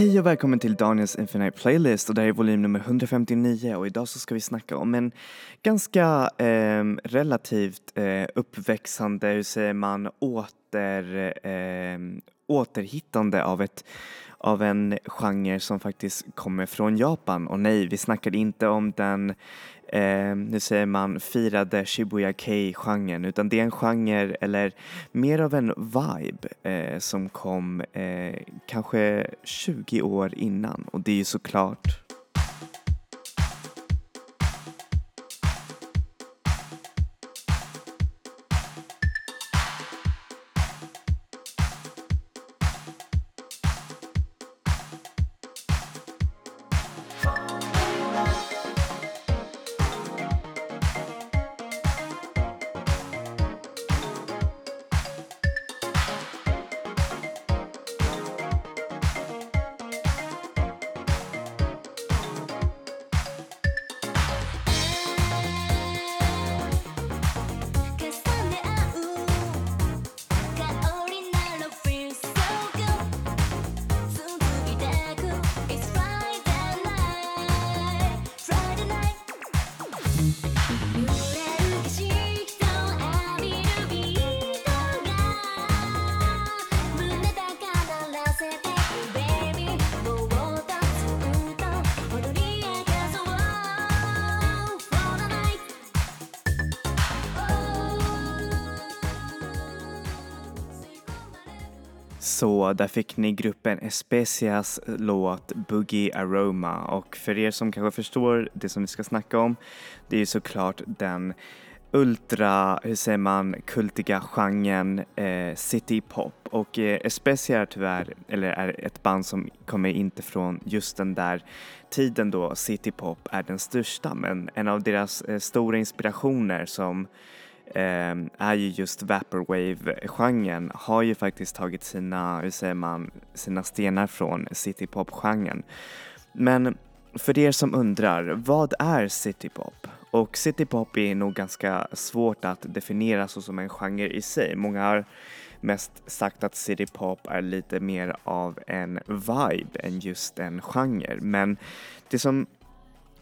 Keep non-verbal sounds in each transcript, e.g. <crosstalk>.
Hej och välkommen till Daniels Infinite Playlist och det här är volym nummer 159 och idag så ska vi snacka om en ganska eh, relativt eh, uppväxande, hur säger man, åter, eh, återhittande av ett av en genre som faktiskt kommer från Japan. Och nej, vi snackar inte om den eh, nu säger man firade Shibuya Kei-genren utan det är en genre eller mer av en vibe eh, som kom eh, kanske 20 år innan. Och det är ju såklart Så där fick ni gruppen Especias låt Boogie Aroma. Och för er som kanske förstår det som vi ska snacka om det är ju såklart den ultra, hur säger man, kultiga genren eh, city pop. Och eh, Especia är tyvärr, eller är ett band som kommer inte från just den där tiden då city pop är den största. Men en av deras eh, stora inspirationer som Ehm, är ju just Vaporwave-genren har ju faktiskt tagit sina, hur säger man, sina stenar från citypop-genren. Men för er som undrar, vad är citypop? Och citypop är nog ganska svårt att definiera så som en genre i sig. Många har mest sagt att citypop är lite mer av en vibe än just en genre. Men det som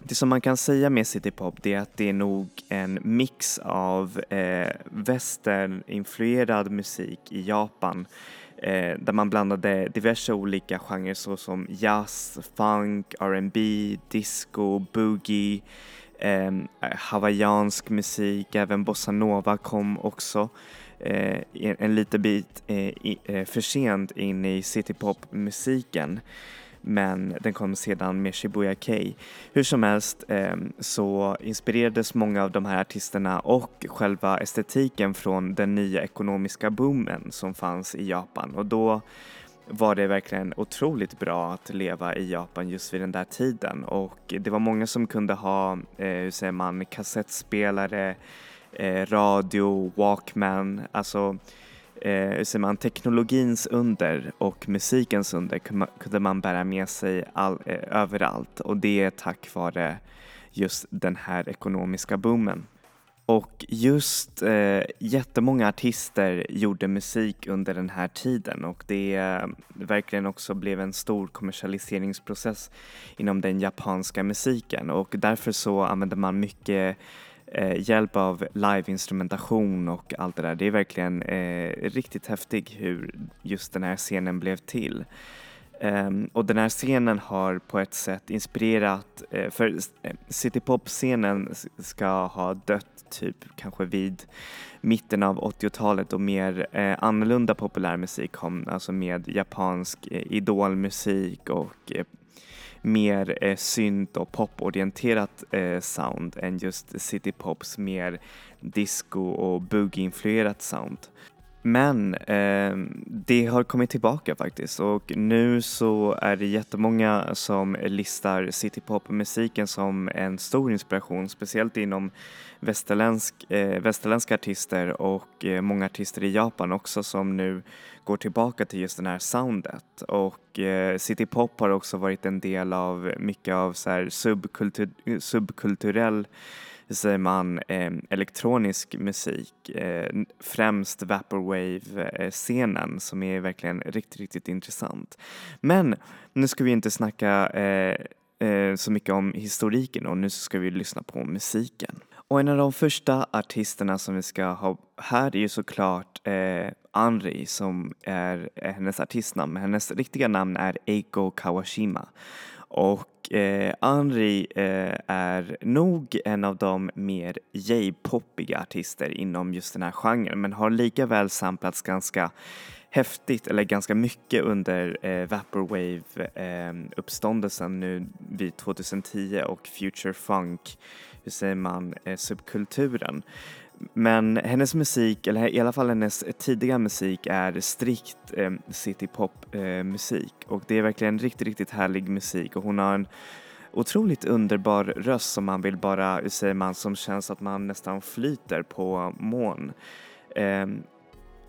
det som man kan säga med citypop det är att det är nog en mix av eh, västerninfluerad musik i Japan eh, där man blandade diverse olika genrer såsom jazz, funk, R&B, disco, boogie, eh, hawaiiansk musik, även bossanova kom också eh, en liten bit eh, i, eh, för sent in i citypop-musiken men den kom sedan med Shibuya Kei. Hur som helst eh, så inspirerades många av de här artisterna och själva estetiken från den nya ekonomiska boomen som fanns i Japan. Och då var det verkligen otroligt bra att leva i Japan just vid den där tiden. Och det var många som kunde ha, eh, hur säger man, kassettspelare, eh, radio, walkman, alltså eh, säger man, teknologins under och musikens under kunde man bära med sig all, eh, överallt. Och det är tack vare just den här ekonomiska boomen. Och just eh, jättemånga artister gjorde musik under den här tiden. Och det eh, verkligen också blev en stor kommersialiseringsprocess inom den japanska musiken. Och därför så använde man mycket eh, hjälp av liveinstrumentation och allt det där. Det är verkligen eh, riktigt häftigt hur just den här scenen blev till. Um, och den här scenen har på ett sätt inspirerat, eh, för eh, citypop-scenen ska ha dött typ kanske vid mitten av 80-talet och mer eh, annorlunda populärmusik kom, alltså med japansk eh, idolmusik och eh, mer eh, synt och poporienterat eh, sound än just City Pops mer disco och boogie-influerat sound. Men eh, det har kommit tillbaka faktiskt och nu så är det jättemånga som listar citypop-musiken som en stor inspiration, speciellt inom västerländsk, eh, västerländska artister och eh, många artister i Japan också som nu går tillbaka till just det här soundet. Och eh, citypop har också varit en del av mycket av så här subkultur, eh, subkulturell säger man, eh, elektronisk musik, eh, främst Vaporwave-scenen som är verkligen riktigt, riktigt intressant. Men nu ska vi inte snacka eh, eh, så mycket om historiken och nu ska vi lyssna på musiken. Och en av de första artisterna som vi ska ha här är ju såklart eh, Anri som är, är hennes artistnamn. Hennes riktiga namn är Eiko Kawashima. Och eh, Anri eh, är nog en av de mer J-poppiga artister inom just den här genren men har lika väl samplats ganska häftigt eller ganska mycket under eh, Vaporwave-uppståndelsen eh, nu vid 2010 och Future Funk, hur säger man, eh, subkulturen. Men hennes musik, eller i alla fall hennes tidiga musik är strikt eh, citypop eh, musik och det är verkligen riktigt, riktigt härlig musik och hon har en otroligt underbar röst som man vill bara, hur säger man, som känns att man nästan flyter på moln. Eh,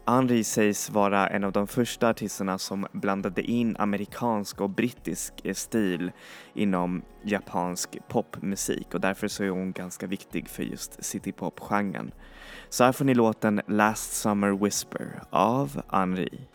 Henri sägs vara en av de första artisterna som blandade in amerikansk och brittisk stil inom japansk popmusik och därför så är hon ganska viktig för just citypop-genren. Så här får ni låten Last Summer Whisper av Henri.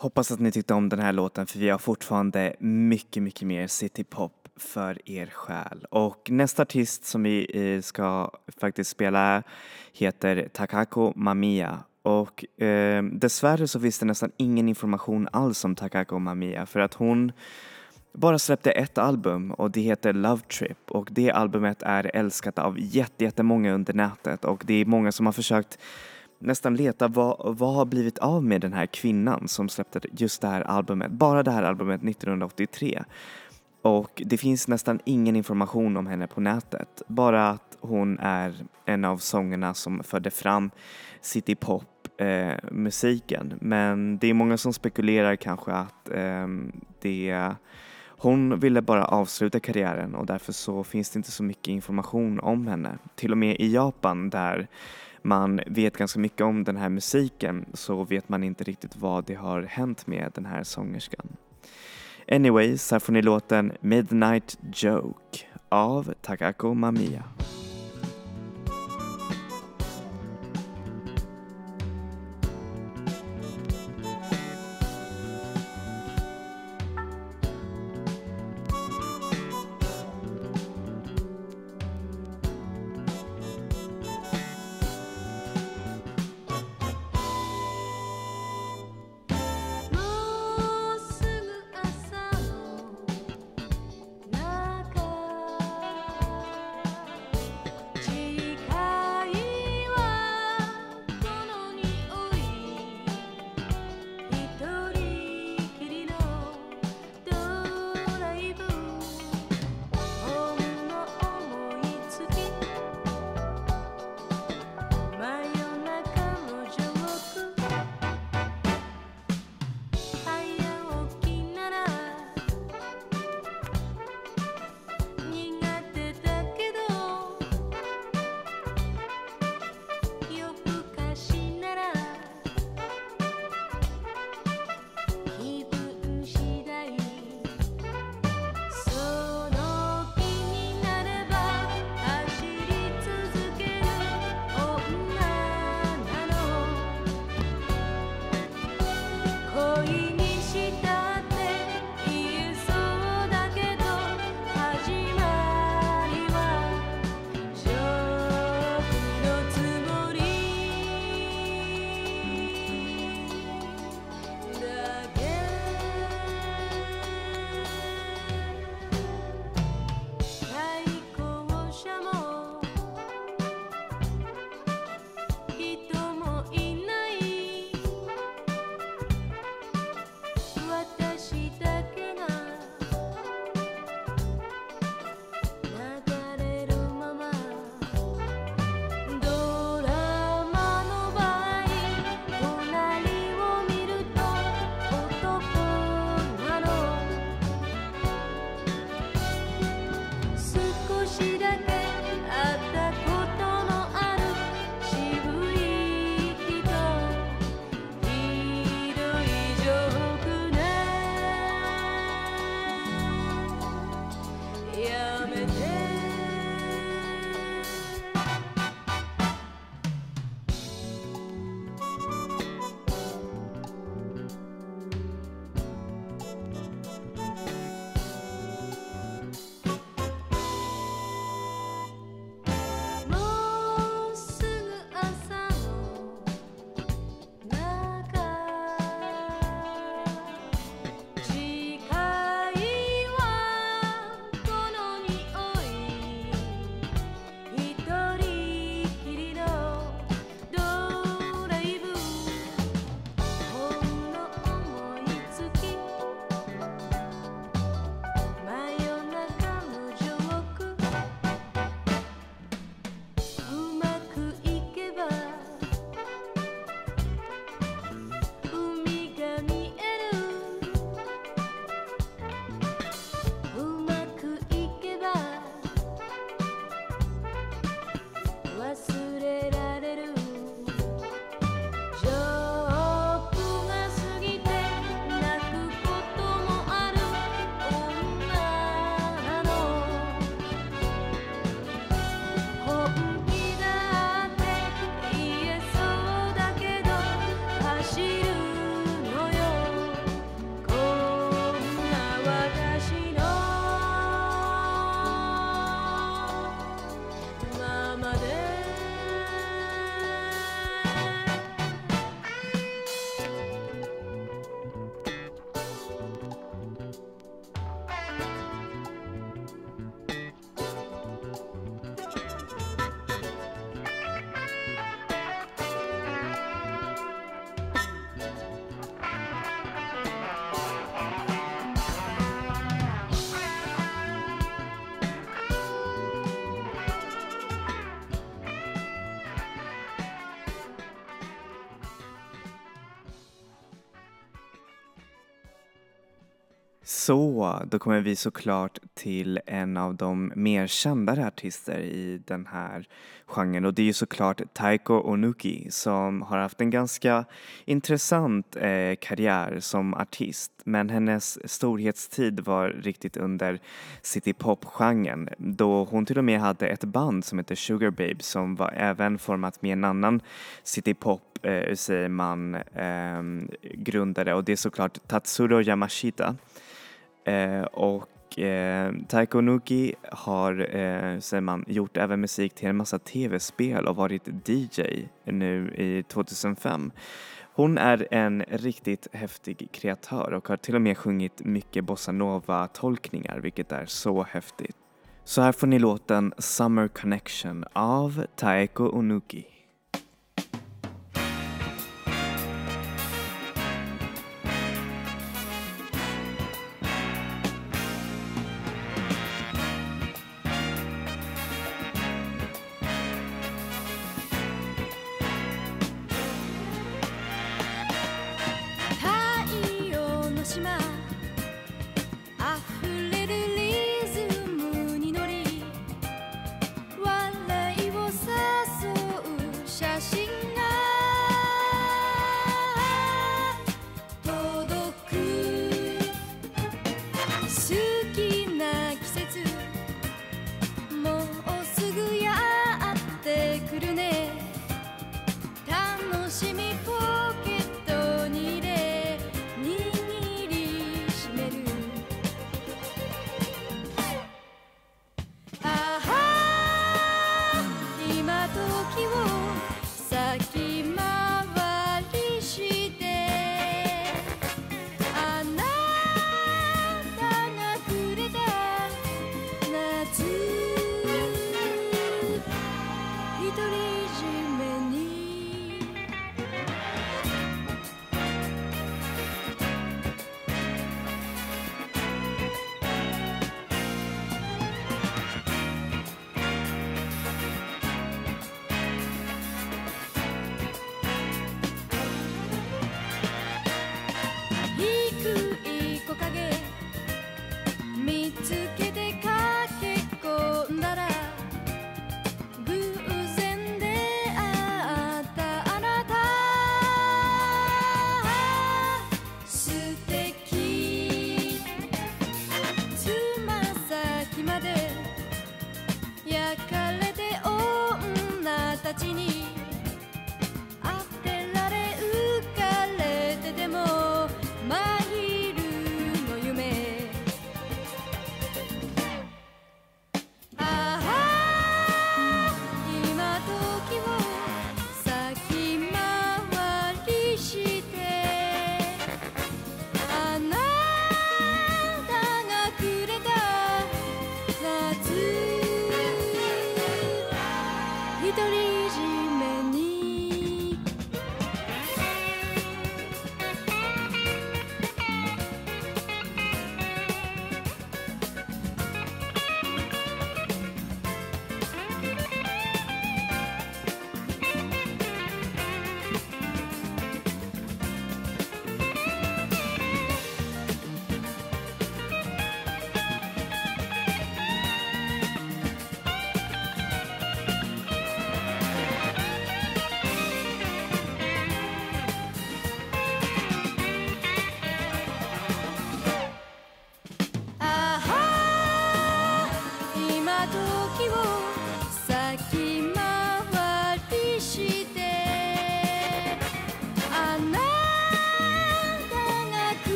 Hoppas att ni tyckte om den här låten för vi har fortfarande mycket, mycket mer citypop för er själ. Och nästa artist som vi eh, ska faktiskt spela heter Takako Mamiya och eh, dessvärre så finns det nästan ingen information alls om Takako Mamiya för att hon bara släppte ett album och det heter Love Trip och det albumet är älskat av jättemånga under nätet och det är många som har försökt nästan leta vad, vad har blivit av med den här kvinnan som släppte just det här albumet, bara det här albumet 1983. Och det finns nästan ingen information om henne på nätet, bara att hon är en av sångerna som förde fram citypop eh, musiken. Men det är många som spekulerar kanske att eh, det hon ville bara avsluta karriären och därför så finns det inte så mycket information om henne. Till och med i Japan där man vet ganska mycket om den här musiken så vet man inte riktigt vad det har hänt med den här sångerskan. Anyways, här får ni låten Midnight Joke av Takako Mamiya. Så, då kommer vi såklart till en av de mer kända artister i den här genren. Och det är ju såklart Taiko Onuki som har haft en ganska intressant eh, karriär som artist. Men hennes storhetstid var riktigt under citypop-genren då hon till och med hade ett band som hette Sugar Babe som var även format med en annan citypop eh, säger man eh, grundare. Och det är såklart Tatsuro Yamashita. Eh, och eh, Taiko Nuki har, eh, säger man, gjort även musik till en massa tv-spel och varit DJ nu i 2005. Hon är en riktigt häftig kreatör och har till och med sjungit mycket bossanova-tolkningar vilket är så häftigt. Så här får ni låten Summer Connection av Taeko Onuki.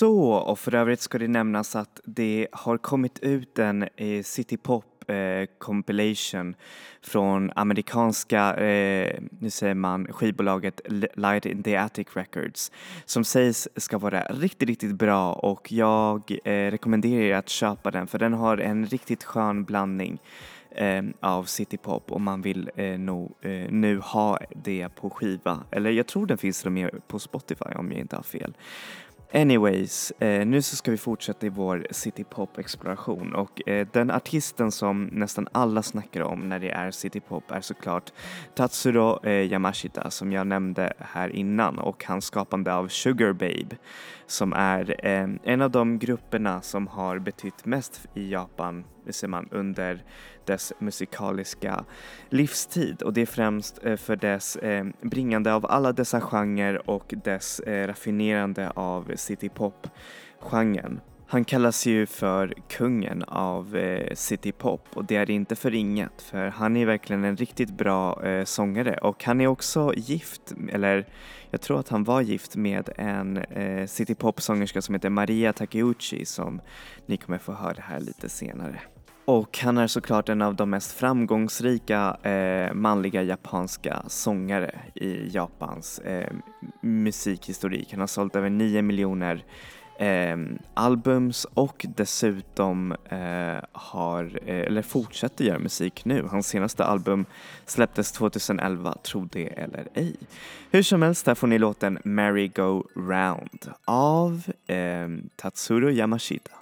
Så, och för övrigt ska det nämnas att det har kommit ut en eh, City Pop eh, compilation från amerikanska, eh, nu säger man, skivbolaget Light in the Attic Records som sägs ska vara riktigt, riktigt bra och jag eh, rekommenderar er att köpa den för den har en riktigt skön blandning eh, av citypop och man vill eh, nog eh, nu ha det på skiva. Eller jag tror den finns till med på Spotify om jag inte har fel. Anyways, eh, nu så ska vi fortsätta i vår citypop-exploration och eh, den artisten som nästan alla snackar om när det är citypop är såklart Tatsuro eh, Yamashita som jag nämnde här innan och hans skapande av Sugar Babe som är eh, en av de grupperna som har betytt mest i Japan ser man, under dess musikaliska livstid och det är främst eh, för dess eh, bringande av alla dessa genrer och dess eh, raffinerande av citypop-genren. Han kallas ju för kungen av eh, citypop och det är inte för inget för han är verkligen en riktigt bra eh, sångare och han är också gift, eller jag tror att han var gift med en eh, citypop-sångerska som heter Maria Takeuchi som ni kommer få höra här lite senare. Och han är såklart en av de mest framgångsrika eh, manliga japanska sångare i Japans eh, musikhistorik. Han har sålt över 9 miljoner eh, albums och dessutom eh, har, eh, eller fortsätter göra musik nu. Hans senaste album släpptes 2011, tro det eller ej. Hur som helst, här får ni låten Merry Go Round av eh, Tatsuro Yamashita.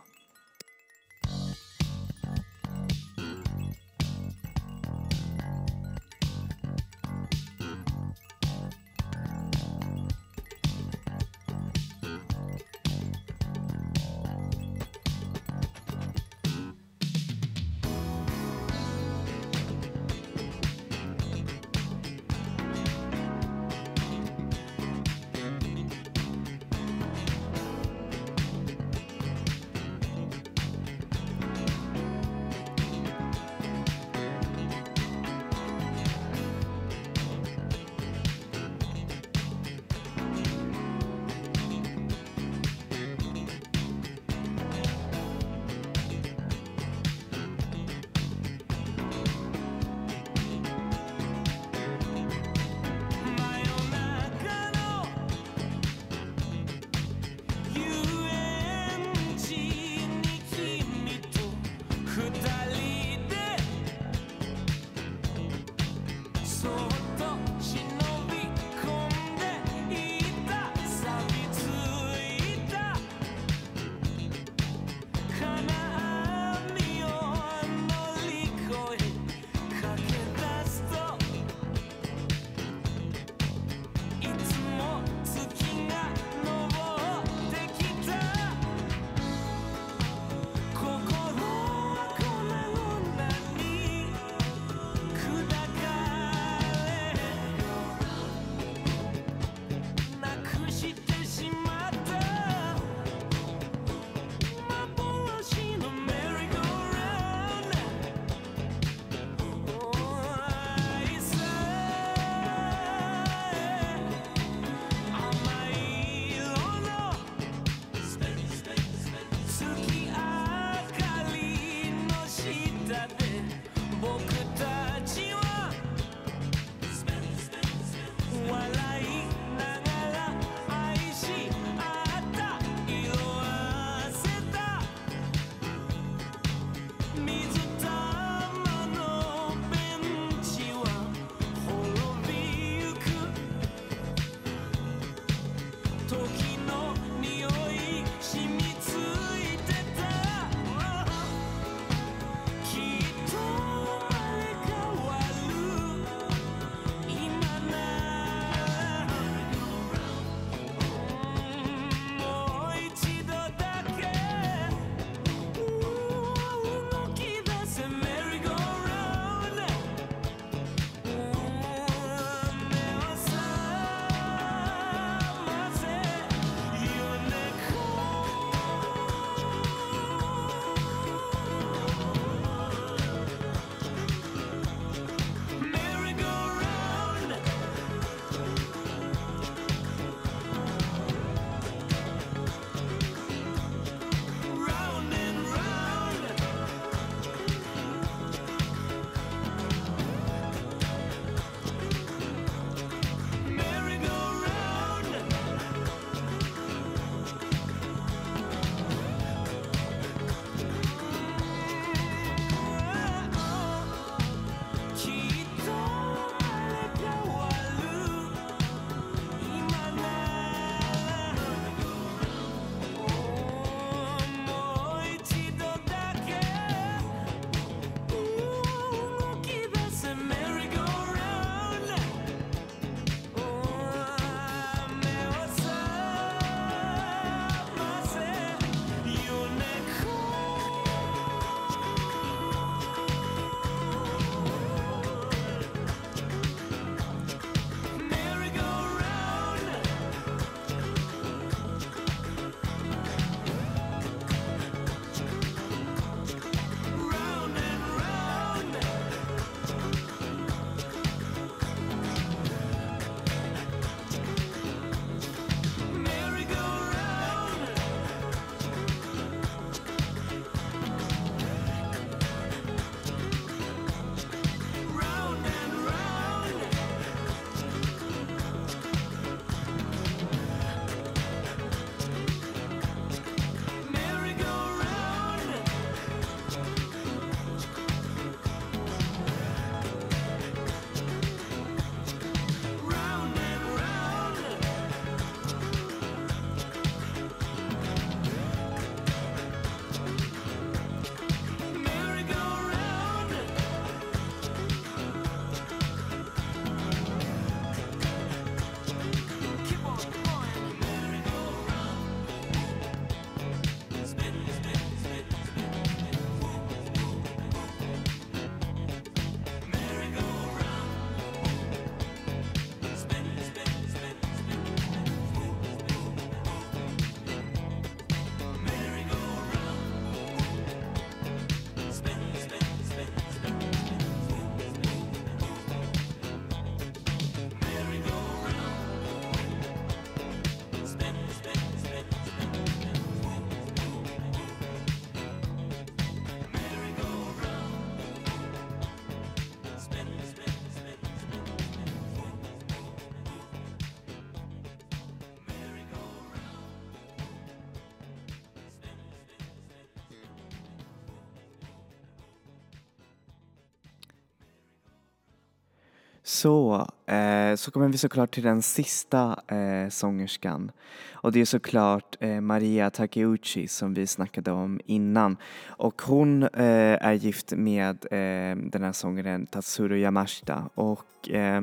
Så, eh, så kommer vi såklart till den sista eh, sångerskan. Och det är såklart eh, Maria Takeuchi som vi snackade om innan. Och hon eh, är gift med eh, den här sångaren Tatsuro Yamashita. Och eh,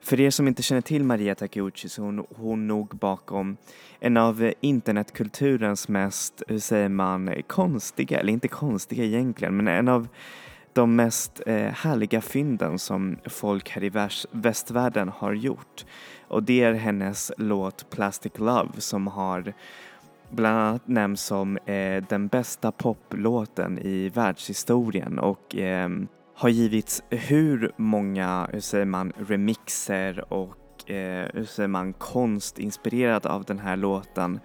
för er som inte känner till Maria Takeuchi så hon hon nog bakom en av internetkulturens mest, hur säger man, konstiga, eller inte konstiga egentligen, men en av de mest eh, härliga fynden som folk här i västvärlden har gjort. Och det är hennes låt Plastic Love som har bland annat nämnts som eh, den bästa poplåten i världshistorien och eh, har givits hur många, hur säger man, remixer och eh, hur säger man, konst inspirerad av den här låten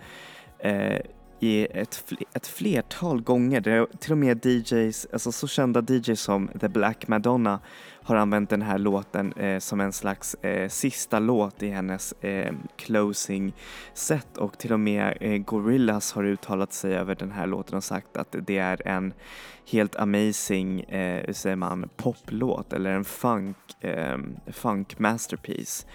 eh, i ett, ett flertal gånger. Där till och med DJs, alltså så kända DJs som The Black Madonna har använt den här låten eh, som en slags eh, sista låt i hennes eh, closing set och till och med eh, Gorillaz har uttalat sig över den här låten och sagt att det är en helt amazing, eh, hur säger man, poplåt eller en funk, eh, funk masterpiece.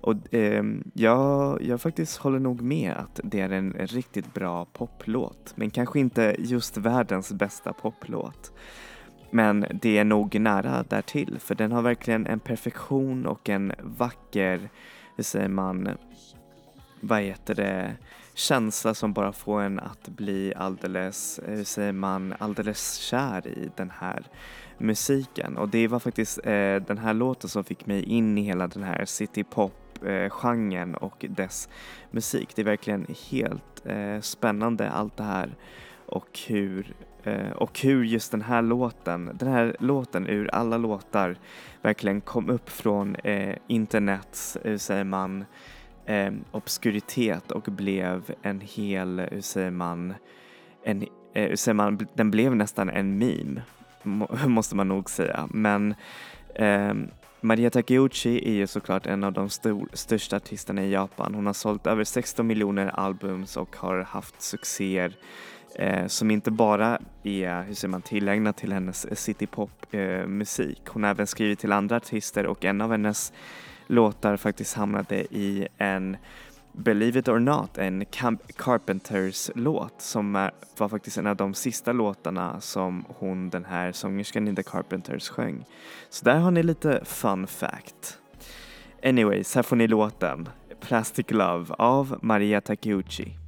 Och eh, jag, jag faktiskt håller nog med att det är en riktigt bra poplåt, men kanske inte just världens bästa poplåt. Men det är nog nära därtill, för den har verkligen en perfektion och en vacker, hur säger man, vad heter det, känsla som bara får en att bli alldeles, hur säger man, alldeles kär i den här musiken. Och det var faktiskt eh, den här låten som fick mig in i hela den här citypop-genren eh, och dess musik. Det är verkligen helt eh, spännande allt det här och hur, eh, och hur just den här låten, den här låten ur alla låtar verkligen kom upp från eh, internets, hur säger man, eh, obskuritet och blev en hel, hur säger man, en, eh, hur säger man, den blev nästan en meme, <laughs> måste man nog säga. Men eh, Maria Takeuchi är ju såklart en av de stor, största artisterna i Japan. Hon har sålt över 16 miljoner albums och har haft succéer eh, som inte bara är hur säger man, tillägnad till hennes citypop-musik. Eh, hon har även skrivit till andra artister och en av hennes låtar faktiskt hamnade i en Believe it or not, en Carpenters låt som är, var faktiskt en av de sista låtarna som hon, den här sångerskan i The Carpenters sjöng. Så där har ni lite fun fact. Anyways, här får ni låten Plastic Love av Maria Takeuchi.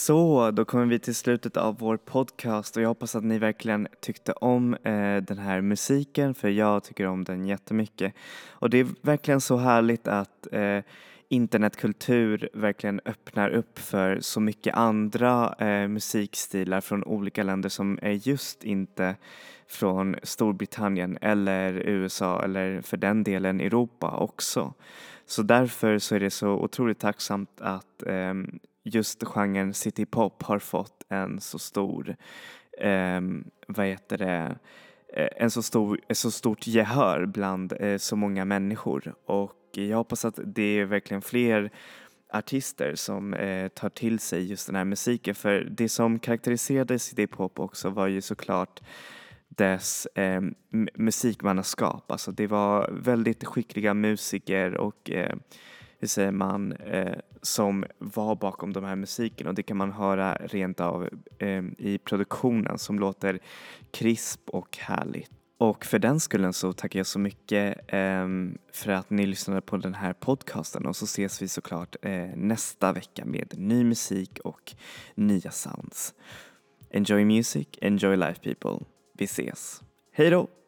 Så, då kommer vi till slutet av vår podcast och jag hoppas att ni verkligen tyckte om eh, den här musiken för jag tycker om den jättemycket. Och det är verkligen så härligt att eh, internetkultur verkligen öppnar upp för så mycket andra eh, musikstilar från olika länder som är just inte från Storbritannien eller USA eller för den delen Europa också. Så därför så är det så otroligt tacksamt att eh, just genren citypop har fått en så stor, eh, vad heter det, eh, en så, stor, ett så stort gehör bland eh, så många människor och jag hoppas att det är verkligen fler artister som eh, tar till sig just den här musiken för det som karaktäriserade citypop också var ju såklart dess eh, musikmannaskap. Alltså det var väldigt skickliga musiker och eh, hur säger man, eh, som var bakom de här musiken och det kan man höra rent av eh, i produktionen som låter krisp och härligt. Och för den skullen så tackar jag så mycket eh, för att ni lyssnade på den här podcasten och så ses vi såklart eh, nästa vecka med ny musik och nya sounds. Enjoy music, enjoy life people. Vi ses. Hej då!